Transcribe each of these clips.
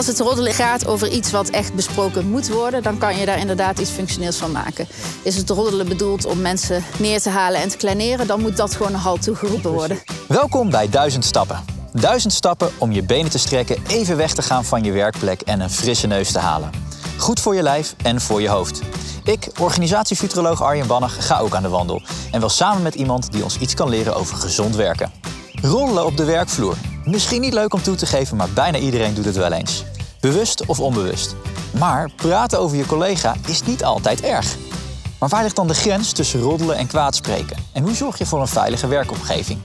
als het roddelen gaat over iets wat echt besproken moet worden, dan kan je daar inderdaad iets functioneels van maken. Is het roddelen bedoeld om mensen neer te halen en te kleineren, dan moet dat gewoon een halt toegeroepen worden. Welkom bij Duizend Stappen. Duizend stappen om je benen te strekken, even weg te gaan van je werkplek en een frisse neus te halen. Goed voor je lijf en voor je hoofd. Ik, organisatiefuturoloog Arjen Bannach, ga ook aan de wandel. En wel samen met iemand die ons iets kan leren over gezond werken. Rollen op de werkvloer. Misschien niet leuk om toe te geven, maar bijna iedereen doet het wel eens. Bewust of onbewust. Maar praten over je collega is niet altijd erg. Maar waar ligt dan de grens tussen roddelen en kwaadspreken? En hoe zorg je voor een veilige werkomgeving?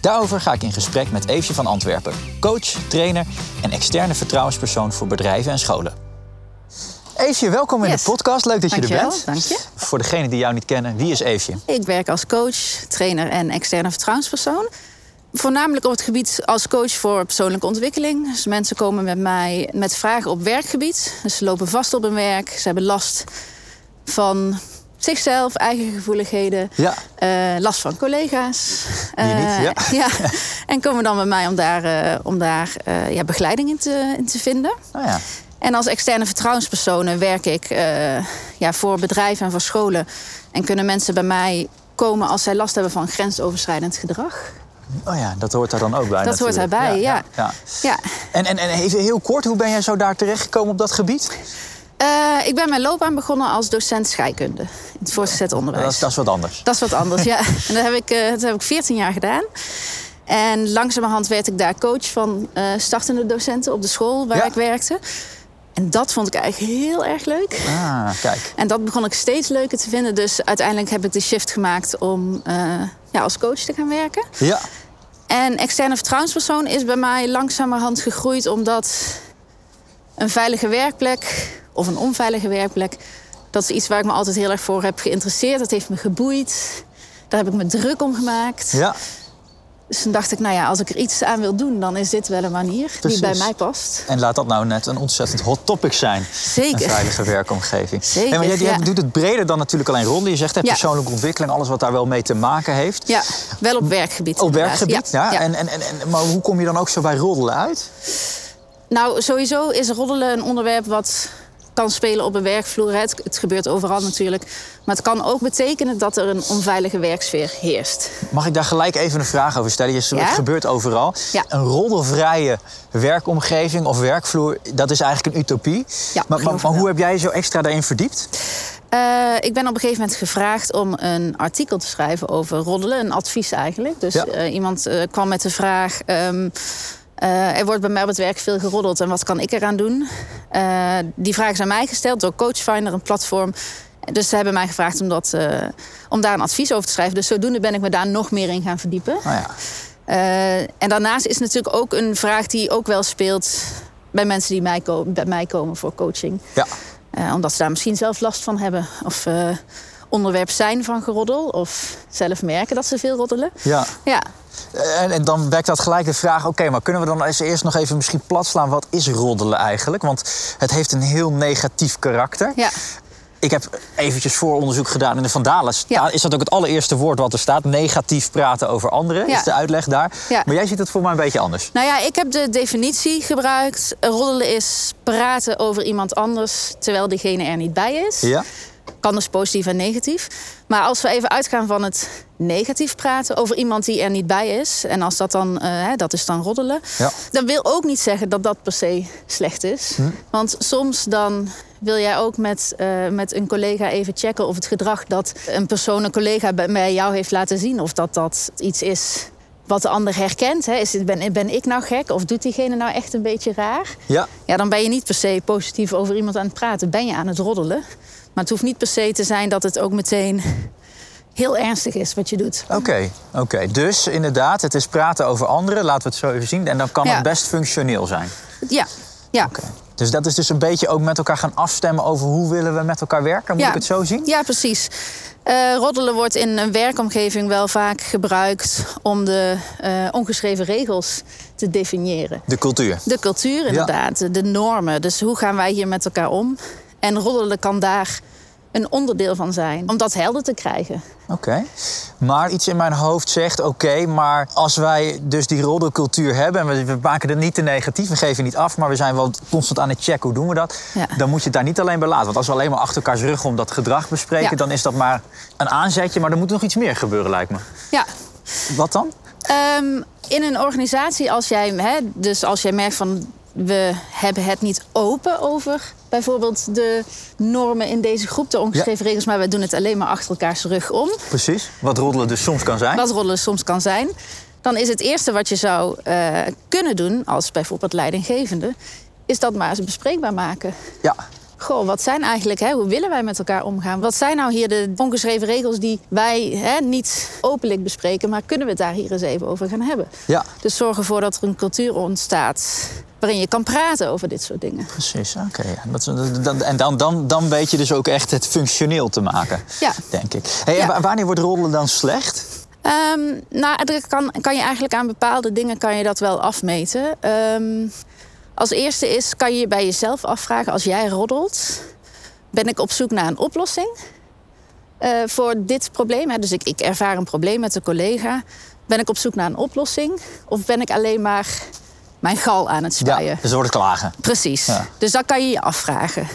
Daarover ga ik in gesprek met Eefje van Antwerpen, coach, trainer en externe vertrouwenspersoon voor bedrijven en scholen. Eefje, welkom in Yes. de podcast. Leuk dat je er bent. dank je. Voor degenen die jou niet kennen, wie is Eefje? Ik werk als coach, trainer en externe vertrouwenspersoon. Voornamelijk op het gebied als coach voor persoonlijke ontwikkeling. Dus mensen komen met mij met vragen op werkgebied. Dus ze lopen vast op hun werk. Ze hebben last van zichzelf, eigen gevoeligheden. Ja. eh, last van collega's. Niet, Eh, ja. ja. En komen dan bij mij om daar, eh, om daar ja, begeleiding in te, in te vinden. Nou ja. En als externe vertrouwenspersonen werk ik ja, voor bedrijven en voor scholen. En kunnen mensen bij mij komen als zij last hebben van grensoverschrijdend gedrag. Oh ja, dat hoort daar dan ook bij. Dat hoort daarbij, ja. ja. Ja. En, en, en even heel kort, hoe ben jij zo daar terechtgekomen op dat gebied? Eh, ik ben mijn loopbaan begonnen als docent scheikunde in het voortgezet onderwijs. Dat is, dat is wat anders. Dat is wat anders, ja. En dat heb, ik, eh, dat heb ik 14 jaar gedaan. En langzamerhand werd ik daar coach van eh, startende docenten op de school waar Ja. ik werkte. En dat vond ik eigenlijk heel erg leuk. Ah, kijk. En dat begon ik steeds leuker te vinden. Dus uiteindelijk heb ik de shift gemaakt om ja, als coach te gaan werken. Ja, En externe vertrouwenspersoon is bij mij langzamerhand gegroeid omdat een veilige werkplek of een onveilige werkplek, dat is iets waar ik me altijd heel erg voor heb geïnteresseerd. Dat heeft me geboeid. Daar heb ik me druk om gemaakt. ja. Dus toen dacht ik, nou ja, als ik er iets aan wil doen, dan is dit wel een manier Precies. die bij mij past. En laat dat nou net een ontzettend hot topic zijn. Zeker. Een veilige werkomgeving. Zeker, maar jij, jij ja. doet het breder dan natuurlijk alleen roddelen. Je zegt hè, Ja. persoonlijke ontwikkeling, alles wat daar wel mee te maken heeft. Ja, wel op werkgebied. Op inderdaad. werkgebied, ja. ja. En, en, en, en- maar hoe kom je dan ook zo bij roddelen uit? Nou, sowieso is roddelen een onderwerp wat kan spelen op een werkvloer. Het, het gebeurt overal natuurlijk. Maar het kan ook betekenen dat er een onveilige werksfeer heerst. Mag ik daar gelijk even een vraag over stellen? Je- Ja? Het gebeurt overal. Ja. Een roddelvrije werkomgeving of werkvloer, dat is eigenlijk een utopie. Ja, maar, maar, hoe heb jij zo extra daarin verdiept? Eh, ik ben op een gegeven moment gevraagd om een artikel te schrijven over roddelen. Een advies eigenlijk. Dus Ja. eh, iemand eh, kwam met de vraag... ehm, eh, er wordt bij mij op het werk veel geroddeld en wat kan ik eraan doen? Eh, die vraag is aan mij gesteld door Coachfinder, een platform. Dus ze hebben mij gevraagd om, dat, eh, om daar een advies over te schrijven. Dus zodoende ben ik me daar nog meer in gaan verdiepen. Nou ja, en daarnaast is natuurlijk ook een vraag die ook wel speelt bij mensen die mij bij mij komen voor coaching. ja. Omdat ze daar misschien zelf last van hebben. Of onderwerp zijn van geroddel. Of zelf merken dat ze veel roddelen. ja. Ja, En, en dan wekt dat gelijk de vraag: oké, maar kunnen we dan eens eerst nog even misschien platslaan? Wat is roddelen eigenlijk? Want het heeft een heel negatief karakter. ja. Ik heb eventjes vooronderzoek gedaan in de Vandalen. Ja. Is dat ook het allereerste woord wat er staat? Negatief praten over anderen, Ja. is de uitleg daar. Ja. Maar jij ziet het voor mij een beetje anders. Nou ja, ik heb de definitie gebruikt. Roddelen is praten over iemand anders terwijl diegene er niet bij is. Ja? Kan dus positief en negatief. Maar als we even uitgaan van het negatief praten over iemand die er niet bij is. En als dat dan, hè, dat is dan roddelen. Ja. Dat wil ook niet zeggen dat dat per se slecht is. Want soms dan wil jij ook met, eh, met een collega even checken of het gedrag dat een persoon, een collega bij- jou heeft laten zien, of dat dat iets is wat de ander herkent. Hè? Is ben, ben ik nou gek of doet diegene nou echt een beetje raar? Ja. Ja, dan ben je niet per se positief over iemand aan het praten. Ben je aan het roddelen. Maar het hoeft niet per se te zijn dat het ook meteen heel ernstig is wat je doet. Oké, oké. Dus inderdaad, het is praten over anderen. Laten we het zo even zien. En dan kan Ja. het best functioneel zijn. Ja, ja. Oké. Dus dat is dus een beetje ook met elkaar gaan afstemmen over hoe willen we met elkaar werken. Moet Ja. ik het zo zien? Ja, precies. Eh, roddelen wordt in een werkomgeving wel vaak gebruikt om de eh, ongeschreven regels te definiëren. De cultuur. De cultuur inderdaad, de normen. Dus hoe gaan wij hier met elkaar om? En roddelen kan daar een onderdeel van zijn. Om dat helder te krijgen. Oké. Maar iets in mijn hoofd zegt: oké, maar als wij dus die roddelcultuur hebben. en we, we, maken het niet te negatief, we geven niet af. maar we zijn wel constant aan het checken hoe doen we dat. Ja. dan moet je het daar niet alleen bij laten. Want als we alleen maar achter elkaars rug om dat gedrag bespreken. Ja. dan is dat maar een aanzetje. maar er moet nog iets meer gebeuren, lijkt me. Ja. Wat dan? Ehm, in een organisatie, als jij, hè, dus als jij merkt van we hebben het niet open over bijvoorbeeld de normen in deze groep, de ongeschreven regels, maar we doen het alleen maar achter elkaars rug om. Precies. Wat roddelen dus soms kan zijn. Wat roddelen soms kan zijn. Dan is het eerste wat je zou eh, kunnen doen, als bijvoorbeeld leidinggevende, is dat maar eens bespreekbaar maken. Ja. Goh, wat zijn eigenlijk, hè, hoe willen wij met elkaar omgaan? Wat zijn nou hier de ongeschreven regels die wij hè, niet openlijk bespreken, maar kunnen we het daar hier eens even over gaan hebben? Ja. Dus zorg ervoor dat er een cultuur ontstaat waarin je kan praten over dit soort dingen. Precies, oké. ja. En dan, dan, dan weet je dus ook echt het functioneel te maken, Ja. denk ik. Hey, Ja. wanneer wordt roddelen dan slecht? Ehm, nou, er kan, kan je eigenlijk aan bepaalde dingen kan je dat wel afmeten. Ehm, als eerste is, kan je je bij jezelf afvragen, als jij roddelt, ben ik op zoek naar een oplossing eh, voor dit probleem? Hè? Dus ik, ik ervaar een probleem met een collega. Ben ik op zoek naar een oplossing? Of ben ik alleen maar mijn gal aan het spuien? Ja, dus er wordt klagen. Precies. Ja. Dus dat kan je je afvragen.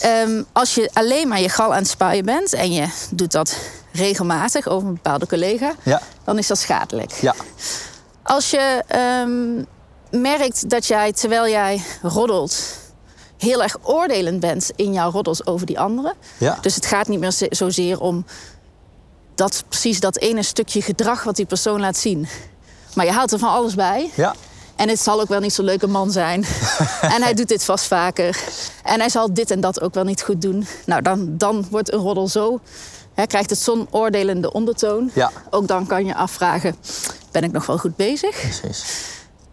Ehm, als je alleen maar je gal aan het spuien bent en je doet dat regelmatig over een bepaalde collega, Ja. dan is dat schadelijk. Ja. Als je ehm, merkt dat jij, terwijl jij roddelt, heel erg oordelend bent in jouw roddels over die anderen. Ja. Dus het gaat niet meer zo- zozeer om dat, precies dat ene stukje gedrag wat die persoon laat zien. Maar je haalt er van alles bij. Ja. En het zal ook wel niet zo'n leuke man zijn. en hij doet dit vast vaker. En hij zal dit en dat ook wel niet goed doen. Nou, dan, dan wordt een roddel zo. Hè, krijgt het zo'n oordelende ondertoon. Ja. Ook dan kan je afvragen: ben ik nog wel goed bezig? Precies.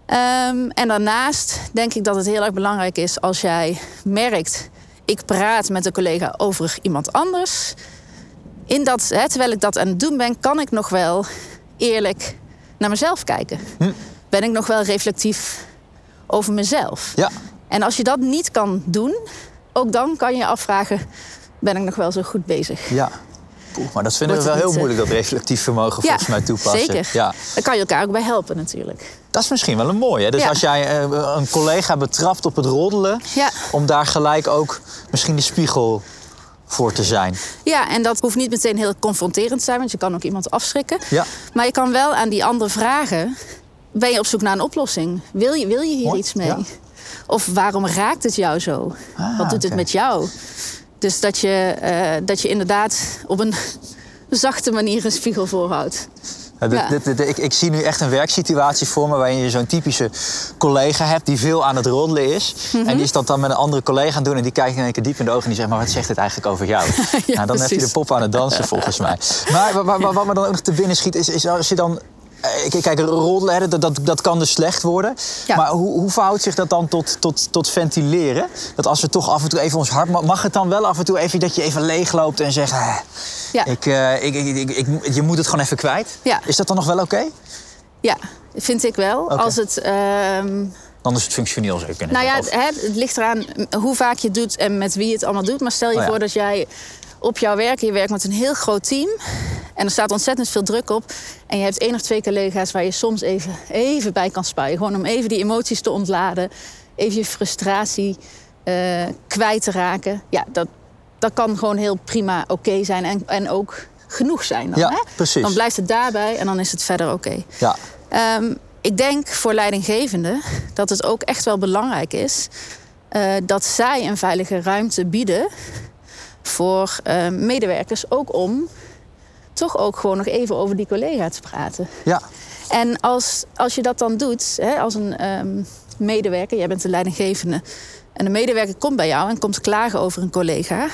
Ehm, en daarnaast denk ik dat het heel erg belangrijk is als jij merkt: ik praat met een collega over iemand anders. In dat, hè, terwijl ik dat aan het doen ben, kan ik nog wel eerlijk naar mezelf kijken. Ben ik nog wel reflectief over mezelf? Ja. En als je dat niet kan doen, ook dan kan je je afvragen: ben ik nog wel zo goed bezig? Ja. Poeh, maar dat vinden we Wordt wel het heel niet, moeilijk, dat reflectief vermogen volgens mij toepassen. zeker. Ja. Daar kan je elkaar ook bij helpen natuurlijk. Dat is misschien wel een mooie. Dus Ja. als jij eh, een collega betrapt op het roddelen, Ja. om daar gelijk ook misschien de spiegel voor te zijn. Ja, en dat hoeft niet meteen heel confronterend te zijn, want je kan ook iemand afschrikken. Ja. Maar je kan wel aan die ander vragen: ben je op zoek naar een oplossing? Wil je, wil je hier iets mee? ja. Of waarom raakt het jou zo? Ah, Wat doet het met jou? Dus dat je, eh, dat je inderdaad op een zachte manier een spiegel voorhoudt. Ja, dit- dit- dit- ik, ik zie nu echt een werksituatie voor me waarin je zo'n typische collega hebt die veel aan het roddelen is. Mhm. En die is dat dan met een andere collega aan het doen en die kijkt in één keer diep in de ogen en die zegt: Maar wat zegt dit eigenlijk over jou? nou, dan heb je de pop aan het dansen volgens mij. Maar wa- wa- wa- wat me dan ook nog te binnen schiet is, is als je dan. Eh, Kijk, hè, dat, dat, dat kan dus slecht worden. Ja. Maar hoe, hoe verhoudt zich dat dan tot, tot, tot ventileren? Dat als we toch af en toe even ons hart... ma- Mag het dan wel af en toe even dat je even leegloopt en zegt... "Ah, Ja. ik, eh, ik, ik, ik, ik- je moet het gewoon even kwijt. Ja. Is dat dan nog wel oké? Ja, vind ik wel. Als het. ehm, Dan is het functioneel, zou kunnen Nou ja, het, het ligt eraan hoe vaak je het doet en met wie je het allemaal doet. Maar stel je Oh ja. voor dat jij op jouw werk, je werkt met een heel groot team. En er staat ontzettend veel druk op. En je hebt één of twee collega's waar je soms even, even bij kan spuien. Gewoon om even die emoties te ontladen. Even je frustratie eh, kwijt te raken. Ja, dat, dat kan gewoon heel prima oké zijn. En, en ook genoeg zijn dan. Ja, hè? precies. Dan blijft het daarbij en dan is het verder oké. Ja, Ehm, ik denk voor leidinggevenden dat het ook echt wel belangrijk is eh, dat zij een veilige ruimte bieden voor eh, medewerkers, ook om toch ook gewoon nog even over die collega te praten. ja, En als, als je dat dan doet, hè, als een ehm, medewerker, jij bent de leidinggevende, en de medewerker komt bij jou en komt klagen over een collega,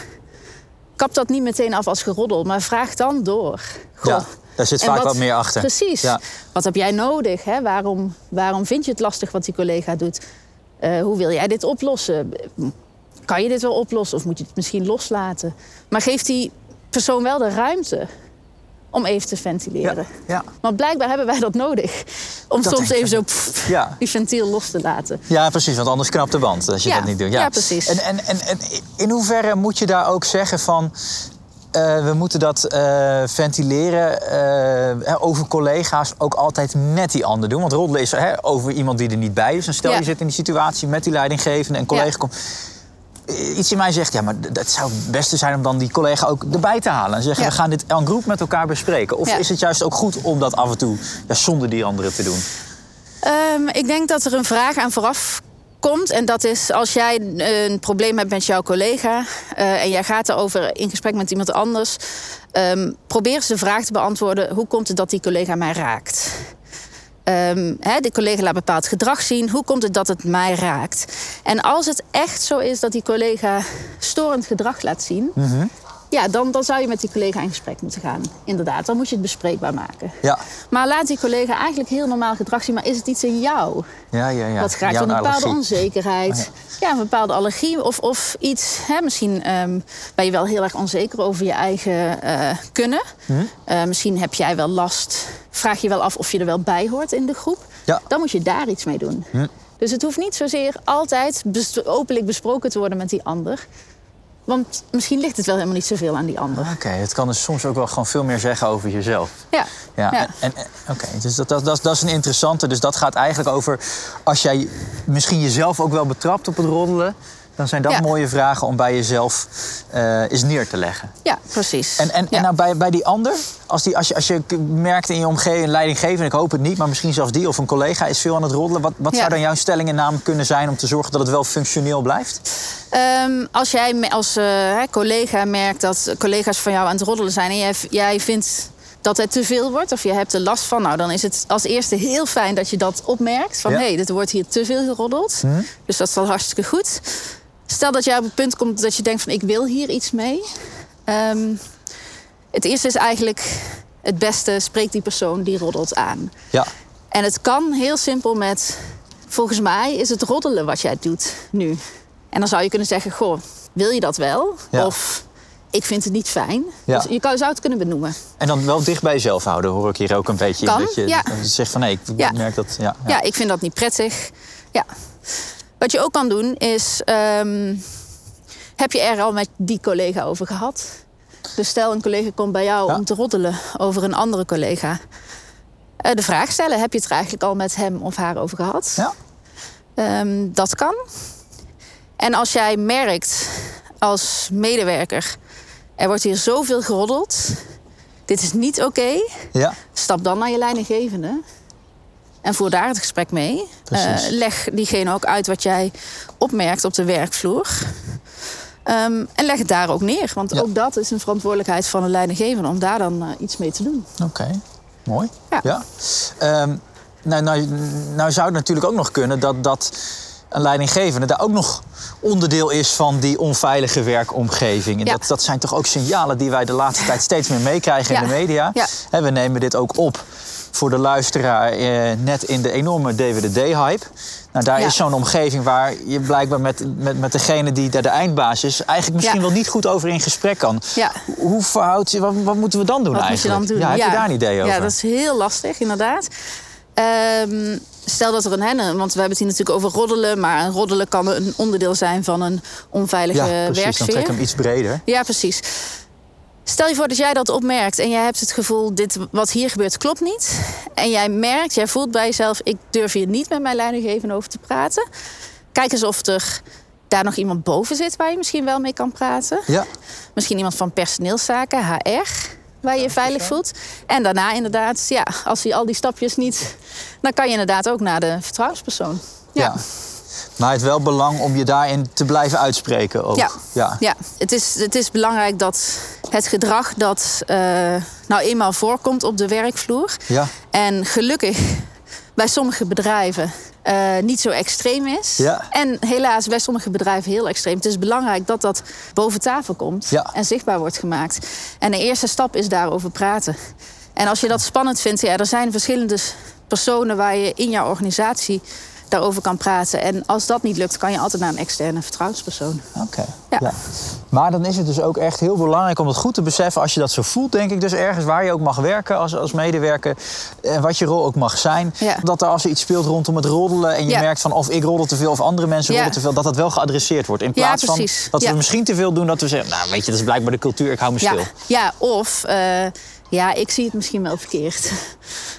kap dat niet meteen af als geroddel, maar vraag dan door. Goh, ja. Daar zit vaak wat, meer achter. Precies. Ja. Wat heb jij nodig? Hè? Waarom, waarom vind je het lastig wat die collega doet? Eh, hoe wil jij dit oplossen? Kan je dit wel oplossen of moet je het misschien loslaten? Maar geef die persoon wel de ruimte om even te ventileren. Ja, ja. Want blijkbaar hebben wij dat nodig. Om Dat soms even zo pff, Ja. die ventiel los te laten. Ja, precies, want anders knapt de band als je dat niet doet. ja, precies. En, en, en, en in hoeverre moet je daar ook zeggen van... eh, we moeten dat eh, ventileren eh, over collega's ook altijd met die ander doen. Want roddelen is hè, over iemand die er niet bij is. En stel je zit in die situatie met die leidinggevende en collega komt... Eh, Iets in mij zegt, ja, maar d- het zou het beste zijn om dan die collega ook erbij te halen. En zeggen, Ja. we gaan dit en groep met elkaar bespreken. Of Ja. is het juist ook goed om dat af en toe ja, zonder die anderen te doen? Ehm, ik denk dat er een vraag aan vooraf komt. En dat is als jij een probleem hebt met jouw collega. eh, en jij gaat erover in gesprek met iemand anders. ehm, probeer eens de vraag te beantwoorden: hoe komt het dat die collega mij raakt? Ehm hè, de collega laat bepaald gedrag zien. Hoe komt het dat het mij raakt? En als het echt zo is dat die collega storend gedrag laat zien. Ja, dan, dan zou je met die collega in gesprek moeten gaan. Inderdaad, dan moet je het bespreekbaar maken. Ja, Maar laat die collega eigenlijk heel normaal gedrag zien. Maar is het iets in jou? ja, ja. ja. Wat Jouw een bepaalde allergie. onzekerheid? Oh ja. een bepaalde allergie. Of, of iets, hè, misschien ehm, ben je wel heel erg onzeker over je eigen eh, kunnen. Hm? Eh, misschien heb jij wel last. Vraag je wel af of je er wel bij hoort in de groep. Ja. Dan moet je daar iets mee doen. Hm. Dus het hoeft niet zozeer altijd bes- openlijk besproken te worden met die ander. Want misschien ligt het wel helemaal niet zoveel aan die ander. Oké, het kan dus soms ook wel gewoon veel meer zeggen over jezelf. Ja. Ja, Ja. en- en, en- oké, dus dat, dat, dat, dat is een interessante. Dus dat gaat eigenlijk over als jij misschien jezelf ook wel betrapt op het roddelen, dan zijn dat Ja. mooie vragen om bij jezelf eh eens neer te leggen. ja, precies. En, en, Ja. en nou bij, bij die ander, als, die, als, je, als je merkt in je omgeving, een leidinggevende, ik hoop het niet, maar misschien zelfs die of een collega is veel aan het roddelen. Wat, wat Ja. zou dan jouw stelling en naam kunnen zijn om te zorgen dat het wel functioneel blijft? Ehm, als jij als eh, collega merkt dat collega's van jou aan het roddelen zijn en jij, jij vindt dat het te veel wordt of je hebt er last van, nou dan is het als eerste heel fijn dat je dat opmerkt. Van Ja. hé, hey, dit wordt hier te veel geroddeld. Dus dat is al hartstikke goed. Stel dat jij op het punt komt dat je denkt van ik wil hier iets mee. Ehm, het eerste is eigenlijk het beste, spreek die persoon die roddelt aan. Ja, En het kan heel simpel met... Volgens mij is het roddelen wat jij doet nu. En dan zou je kunnen zeggen... Goh, wil je dat wel? Ja. Of ik vind het niet fijn. Ja. Dus je kan- zou het kunnen benoemen. en dan wel dicht bij jezelf houden, hoor ik hier ook een beetje. Kan, dat je ja. zegt van nee, ik merk dat. Ja, Ja. ik vind dat niet prettig. Ja. Wat je ook kan doen is... ehm, heb je er al met die collega over gehad? Dus stel een collega komt bij jou Ja. om te roddelen over een andere collega. Eh, de vraag stellen, heb je het er eigenlijk al met hem of haar over gehad? Ja. Ehm, dat kan. En als jij merkt als medewerker, er wordt hier zoveel geroddeld, dit is niet oké, ja. stap dan naar je leidinggevende. En voer daar het gesprek mee. Eh, leg diegene ook uit wat jij opmerkt op de werkvloer. Ehm, en leg het daar ook neer. Want Ja. ook dat is een verantwoordelijkheid van een leidinggevende om daar dan eh, iets mee te doen. Oké, mooi. Ja. Ehm, nou, nou, nou zou het natuurlijk ook nog kunnen dat, dat een leidinggevende daar ook nog onderdeel is van die onveilige werkomgeving. En Ja. dat, dat zijn toch ook signalen die wij de laatste tijd steeds meer meekrijgen in de media. Ja. Hè, we nemen dit ook op voor de luisteraar eh, net in de enorme DWDD-hype. Nou, daar Ja. is zo'n omgeving waar je blijkbaar met, met, met degene die daar de eindbaas is... eigenlijk misschien Ja. wel niet goed over in gesprek kan. Ja. Hoe verhoudt je, wat, wat moeten we dan doen Wat moet je eigenlijk? dan doen? Ja, heb je daar een idee over? Ja, dat is heel lastig, inderdaad. Ehm, stel dat er een hennen, want we hebben het hier natuurlijk over roddelen, maar een roddelen kan een onderdeel zijn van een onveilige Ja, precies. Dan werksfeer. trek ik hem iets breder. Ja, precies. Stel je voor dat jij dat opmerkt en jij hebt het gevoel, dit wat hier gebeurt klopt niet. En jij merkt, jij voelt bij jezelf, ik durf hier niet met mijn leidinggevende over te praten. Kijk eens of er daar nog iemand boven zit waar je misschien wel mee kan praten. Ja. Misschien iemand van personeelszaken, HR, waar je je veilig voelt. En daarna inderdaad, ja, als hij al die stapjes niet... dan kan je inderdaad ook naar de vertrouwenspersoon. Ja. Maar het wel belang om je daarin te blijven uitspreken ook. Ja, ja. ja. Het, is, het is belangrijk dat het gedrag dat eh, nou eenmaal voorkomt op de werkvloer... Ja. en gelukkig bij sommige bedrijven eh, niet zo extreem is. Ja. En helaas bij sommige bedrijven heel extreem. Het is belangrijk dat dat boven tafel komt Ja. en zichtbaar wordt gemaakt. En de eerste stap is daarover praten. En als je dat spannend vindt, ja, er zijn verschillende personen waar je in jouw organisatie daarover kan praten. En als dat niet lukt, kan je altijd naar een externe vertrouwenspersoon. Oké. Ja. Maar dan is het dus ook echt heel belangrijk om het goed te beseffen als je dat zo voelt, denk ik. Dus ergens waar je ook mag werken als, als medewerker en wat je rol ook mag zijn. Dat er als er iets speelt rondom het roddelen en je merkt van of ik roddel te veel of andere mensen roddelen te veel, dat dat wel geadresseerd wordt. In plaats van dat we misschien te veel doen dat we zeggen, nou weet je, dat is blijkbaar de cultuur, ik hou me stil. Ja, of uh, ja, ik zie het misschien wel verkeerd.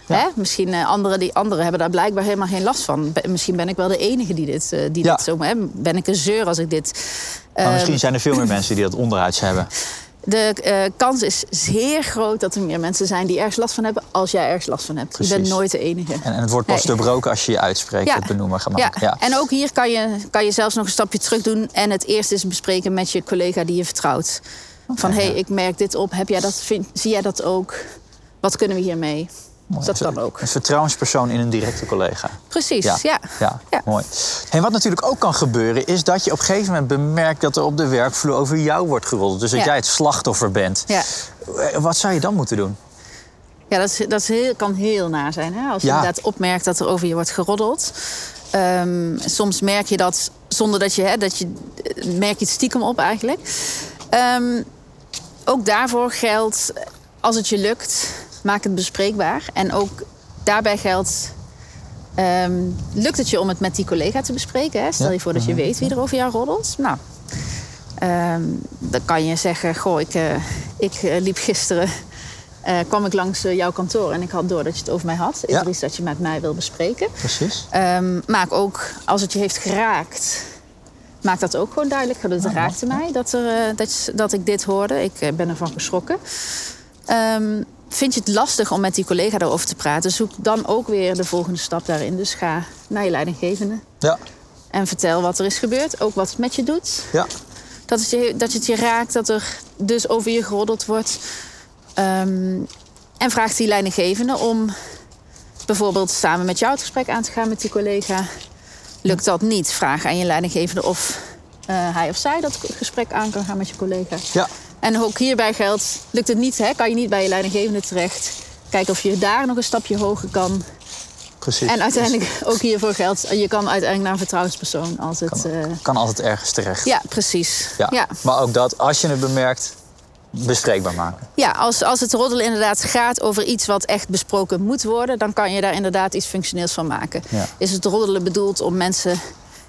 Hè? Misschien uh, anderen, die, anderen hebben daar blijkbaar helemaal geen last van. misschien ben ik wel de enige die dit, uh, die dit zo... Hè? Ben ik een zeur als ik dit... Maar misschien ehm, zijn er veel meer mensen die dat onderuits hebben. De uh, kans is zeer groot dat er meer mensen zijn die ergens last van hebben als jij ergens last van hebt. Precies. Je bent nooit de enige. En, en het wordt pas nee. doorbroken als je je uitspreekt, ja. het benoemen gemaakt. Ja. ja. En ook hier kan je, kan je zelfs nog een stapje terug doen en het eerst eens bespreken met je collega die je vertrouwt. Okay, van hé, hey, ik merk dit op, heb jij dat, vind, zie jij dat ook? Wat kunnen we hiermee? Mooi. Dat kan ook. Een vertrouwenspersoon in een directe collega. Precies, ja. Ja, ja, ja. mooi. En wat natuurlijk ook kan gebeuren... is dat je op een gegeven moment bemerkt... dat er op de werkvloer over jou wordt gerold. Dus dat jij het slachtoffer bent. Ja. Eh, wat zou je dan moeten doen? Ja, dat, is, dat is heel, kan heel na zijn. Hè? Als je inderdaad opmerkt dat er over je wordt geroddeld. Um, soms merk je dat zonder dat je... Hè, dat je merk je het stiekem op eigenlijk. Um, ook daarvoor geldt... als het je lukt maak het bespreekbaar. En ook daarbij geldt, um, lukt het je om het met die collega te bespreken? Hè? Stel je voor dat je mhm. weet wie er over jou roddelt. Nou, um, dan kan je zeggen, goh, ik, uh, ik uh, liep gisteren... Uh, kwam ik langs jouw kantoor en ik had door dat je het over mij had. Is ja. er iets dat je met mij wil bespreken? Precies. Um, maak ook, als het je heeft geraakt, maak dat ook gewoon duidelijk. Dat het raakte mij dat, er, dat, dat ik dit hoorde. Ik ben ervan geschrokken. Um, vind je het lastig om met die collega daarover te praten, zoek dan ook weer de volgende stap daarin. Dus ga naar je leidinggevende. Ja. En vertel wat er is gebeurd, ook wat het met je doet. Ja. Dat, het je, dat het je raakt, dat er dus over je geroddeld wordt. Um, en vraag die leidinggevende om bijvoorbeeld samen met jou het gesprek aan te gaan met die collega. Lukt dat niet, vraag aan je leidinggevende of uh, hij of zij dat gesprek aan kan gaan met je collega. Ja. En ook hierbij geldt, lukt het niet, hè, kan je niet bij je leidinggevende terecht. Kijken of je daar nog een stapje hoger kan. Precies. En uiteindelijk ook hiervoor geldt, je kan uiteindelijk naar een vertrouwenspersoon als het. Kan, uh... kan altijd ergens terecht. Ja, precies. Ja. ja. Maar ook dat, als je het bemerkt, bespreekbaar maken. Ja, als, als het roddelen inderdaad gaat over iets wat echt besproken moet worden, dan kan je daar inderdaad iets functioneels van maken. Ja. Is het roddelen bedoeld om mensen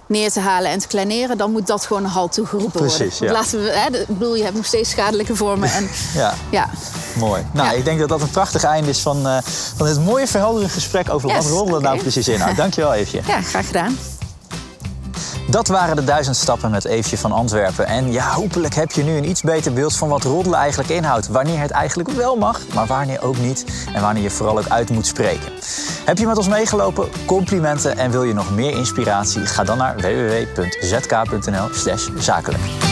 neer te halen en te kleineren, dan moet dat gewoon een halt toegeroepen Precies, worden. Ja. Laten we, hè, ik bedoel, je hebt nog steeds schadelijke vormen. En, ja. ja. Mooi. Nou, ik denk dat dat een prachtig einde is van, uh, van dit mooie verhelderende gesprek over wat roddelen nou precies inhoudt. Dankjewel, Eefje. Ja, graag gedaan. Dat waren de duizend stappen met Eefje van Antwerpen. En ja, hopelijk heb je nu een iets beter beeld van wat roddelen eigenlijk inhoudt. Wanneer het eigenlijk wel mag, maar wanneer ook niet. En wanneer je vooral ook uit moet spreken. Heb je met ons meegelopen? Complimenten en wil je nog meer inspiratie? Ga dan naar www.zk.nl zakelijk.